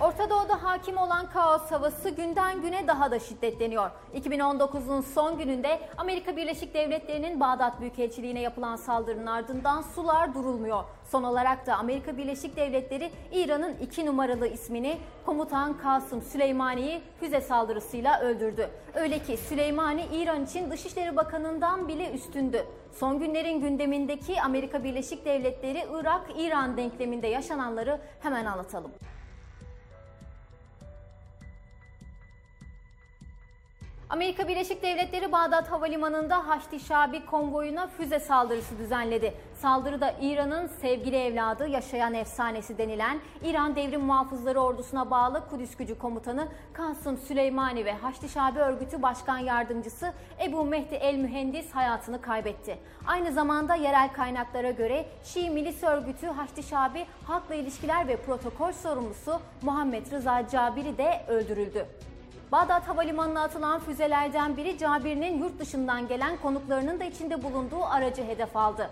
Orta Doğu'da hakim olan kaos havası günden güne daha da şiddetleniyor. 2019'un son gününde Amerika Birleşik Devletleri'nin Bağdat Büyükelçiliğine yapılan saldırının ardından sular durulmuyor. Son olarak da Amerika Birleşik Devletleri İran'ın iki numaralı ismini komutan Kasım Süleymani'yi füze saldırısıyla öldürdü. Öyle ki Süleymani İran için Dışişleri Bakanı'ndan bile üstündü. Son günlerin gündemindeki Amerika Birleşik Devletleri Irak-İran denkleminde yaşananları hemen anlatalım. Amerika Birleşik Devletleri Bağdat Havalimanı'nda Haçlı Şabi konvoyuna füze saldırısı düzenledi. Saldırıda İran'ın sevgili evladı yaşayan efsanesi denilen İran Devrim Muhafızları Ordusu'na bağlı Kudüs Gücü Komutanı Kasım Süleymani ve Haçlı Şabi Örgütü Başkan Yardımcısı Ebu Mehdi El Mühendis hayatını kaybetti. Aynı zamanda yerel kaynaklara göre Şii Milis Örgütü Haçlı Şabi Halkla İlişkiler ve Protokol Sorumlusu Muhammed Rıza Cabiri de öldürüldü. Bağdat Havalimanı'na atılan füzelerden biri Cabir'in yurt dışından gelen konuklarının da içinde bulunduğu aracı hedef aldı.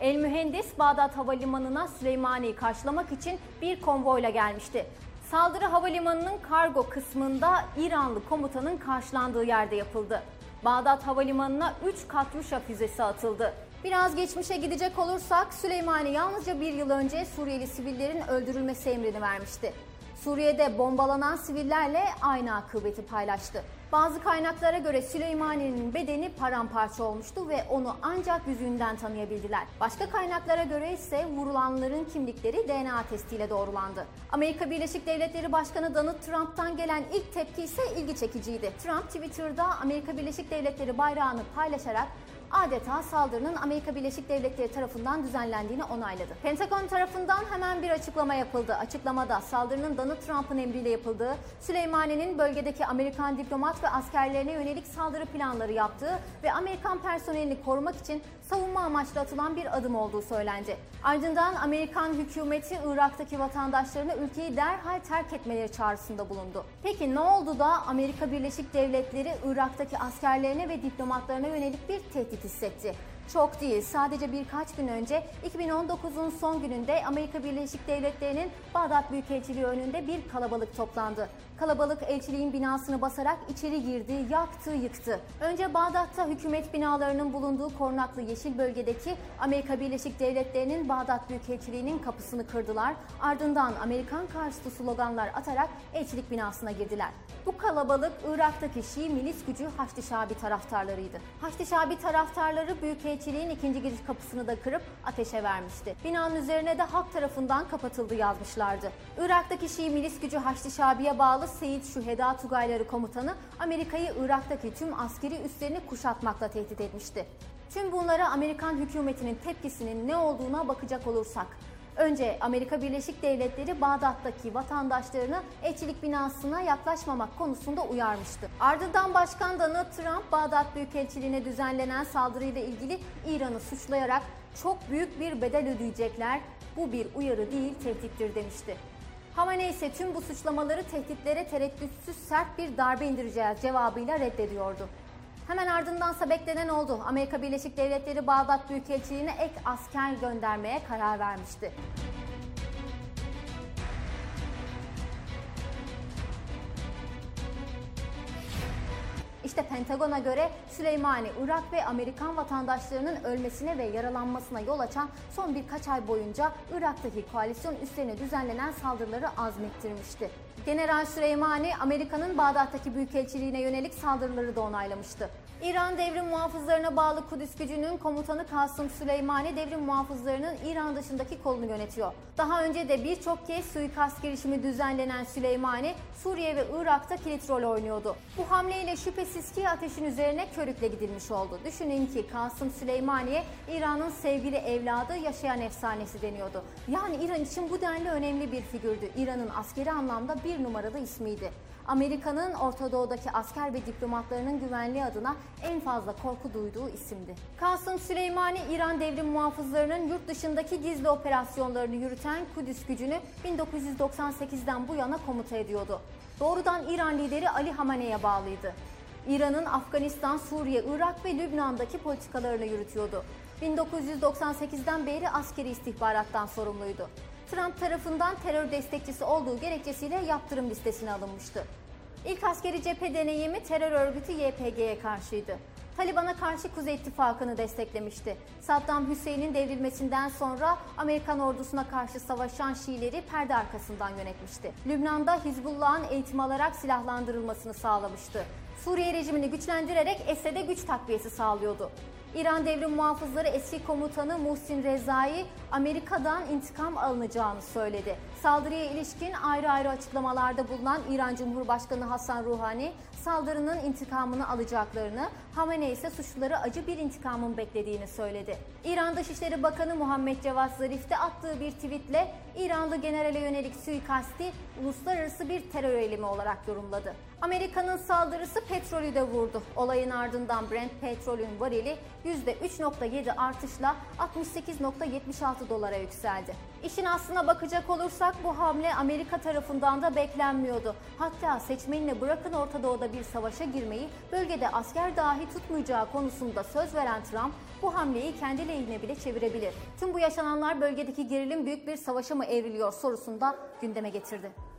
El mühendis Bağdat Havalimanı'na Süleymani'yi karşılamak için bir konvoyla gelmişti. Saldırı havalimanının kargo kısmında İranlı komutanın karşılandığı yerde yapıldı. Bağdat Havalimanı'na 3 Katyuşa füzesi atıldı. Biraz geçmişe gidecek olursak Süleymani yalnızca bir yıl önce Suriyeli sivillerin öldürülmesi emrini vermişti. Suriye'de bombalanan sivillerle aynı akıbeti paylaştı. Bazı kaynaklara göre Süleymani'nin bedeni paramparça olmuştu ve onu ancak yüzünden tanıyabildiler. Başka kaynaklara göre ise vurulanların kimlikleri DNA testiyle doğrulandı. Amerika Birleşik Devletleri Başkanı Donald Trump'tan gelen ilk tepki ise ilgi çekiciydi. Trump Twitter'da Amerika Birleşik Devletleri bayrağını paylaşarak adeta saldırının Amerika Birleşik Devletleri tarafından düzenlendiğini onayladı. Pentagon tarafından hemen bir açıklama yapıldı. Açıklamada saldırının Donald Trump'ın emriyle yapıldığı, Süleymani'nin bölgedeki Amerikan diplomat ve askerlerine yönelik saldırı planları yaptığı ve Amerikan personelini korumak için savunma amaçlı atılan bir adım olduğu söylendi. Ardından Amerikan hükümeti Irak'taki vatandaşlarını ülkeyi derhal terk etmeleri çağrısında bulundu. Peki ne oldu da Amerika Birleşik Devletleri Irak'taki askerlerine ve diplomatlarına yönelik bir tehdit hissetti? Çok değil, sadece birkaç gün önce 2019'un son gününde Amerika Birleşik Devletleri'nin Bağdat Büyükelçiliği önünde bir kalabalık toplandı. Kalabalık elçiliğin binasını basarak içeri girdi, yaktı, yıktı. Önce Bağdat'ta hükümet binalarının bulunduğu korunaklı yeşil bölgedeki Amerika Birleşik Devletleri'nin Bağdat Büyükelçiliği'nin kapısını kırdılar. Ardından Amerikan karşıtı sloganlar atarak elçilik binasına girdiler. Bu kalabalık Irak'taki Şii milis gücü Haçlı Şabi taraftarlarıydı. Haçlı Şabi taraftarları Büyükelçiliğin ikinci giriş kapısını da kırıp ateşe vermişti. Binanın üzerine de halk tarafından kapatıldı yazmışlardı. Irak'taki Şii milis gücü Haçlı Şabi'ye bağlı Seyit Şüheda Tugayları komutanı Amerika'yı Irak'taki tüm askeri üslerini kuşatmakla tehdit etmişti. Tüm bunlara Amerikan hükümetinin tepkisinin ne olduğuna bakacak olursak Önce Amerika Birleşik Devletleri Bağdat'taki vatandaşlarını elçilik binasına yaklaşmamak konusunda uyarmıştı. Ardından Başkan Donald Trump Bağdat Büyükelçiliğine düzenlenen saldırıyla ilgili İran'ı suçlayarak çok büyük bir bedel ödeyecekler. Bu bir uyarı değil, tehdittir demişti. Hamenei ise tüm bu suçlamaları tehditlere tereddütsüz sert bir darbe indireceğiz cevabıyla reddediyordu. Hemen ardındansa beklenen oldu. Amerika Birleşik Devletleri Bağdat Büyükelçiliğine ek asker göndermeye karar vermişti. İşte Pentagon'a göre Süleymani, Irak ve Amerikan vatandaşlarının ölmesine ve yaralanmasına yol açan son birkaç ay boyunca Irak'taki koalisyon üslerine düzenlenen saldırıları azmettirmişti. General Süleymani, Amerika'nın Bağdat'taki büyükelçiliğine yönelik saldırıları da onaylamıştı. İran devrim muhafızlarına bağlı Kudüs gücünün komutanı Kasım Süleymani devrim muhafızlarının İran dışındaki kolunu yönetiyor. Daha önce de birçok kez suikast girişimi düzenlenen Süleymani Suriye ve Irak'ta kilit rol oynuyordu. Bu hamleyle şüphesiz ki ateşin üzerine körükle gidilmiş oldu. Düşünün ki Kasım Süleymani'ye İran'ın sevgili evladı yaşayan efsanesi deniyordu. Yani İran için bu denli önemli bir figürdü. İran'ın askeri anlamda bir numaralı ismiydi. Amerika'nın Orta Doğu'daki asker ve diplomatlarının güvenliği adına en fazla korku duyduğu isimdi. Kasım Süleymani, İran devrim muhafızlarının yurt dışındaki gizli operasyonlarını yürüten Kudüs gücünü 1998'den bu yana komuta ediyordu. Doğrudan İran lideri Ali Hamane'ye bağlıydı. İran'ın Afganistan, Suriye, Irak ve Lübnan'daki politikalarını yürütüyordu. 1998'den beri askeri istihbarattan sorumluydu. Trump tarafından terör destekçisi olduğu gerekçesiyle yaptırım listesine alınmıştı. İlk askeri cephe deneyimi terör örgütü YPG'ye karşıydı. Taliban'a karşı Kuzey İttifakı'nı desteklemişti. Saddam Hüseyin'in devrilmesinden sonra Amerikan ordusuna karşı savaşan Şiileri perde arkasından yönetmişti. Lübnan'da Hizbullah'ın eğitim alarak silahlandırılmasını sağlamıştı. Suriye rejimini güçlendirerek Esed'e güç takviyesi sağlıyordu. İran Devrim Muhafızları eski komutanı Muhsin Rezai Amerika'dan intikam alınacağını söyledi. Saldırıya ilişkin ayrı ayrı açıklamalarda bulunan İran Cumhurbaşkanı Hasan Ruhani saldırının intikamını alacaklarını, Hamenei ise suçluları acı bir intikamın beklediğini söyledi. İran Dışişleri Bakanı Muhammed Cevat Zarif de attığı bir tweetle İranlı generale yönelik suikasti uluslararası bir terör eylemi olarak yorumladı. Amerika'nın saldırısı petrolü de vurdu. Olayın ardından Brent petrolün varili %3.7 artışla 68.76 dolara yükseldi. İşin aslına bakacak olursak bu hamle Amerika tarafından da beklenmiyordu. Hatta seçmenine bırakın Orta Doğu'da bir savaşa girmeyi, bölgede asker dahi tutmayacağı konusunda söz veren Trump bu hamleyi kendi lehine bile çevirebilir. Tüm bu yaşananlar bölgedeki gerilim büyük bir savaşa mı evriliyor sorusunu da gündeme getirdi.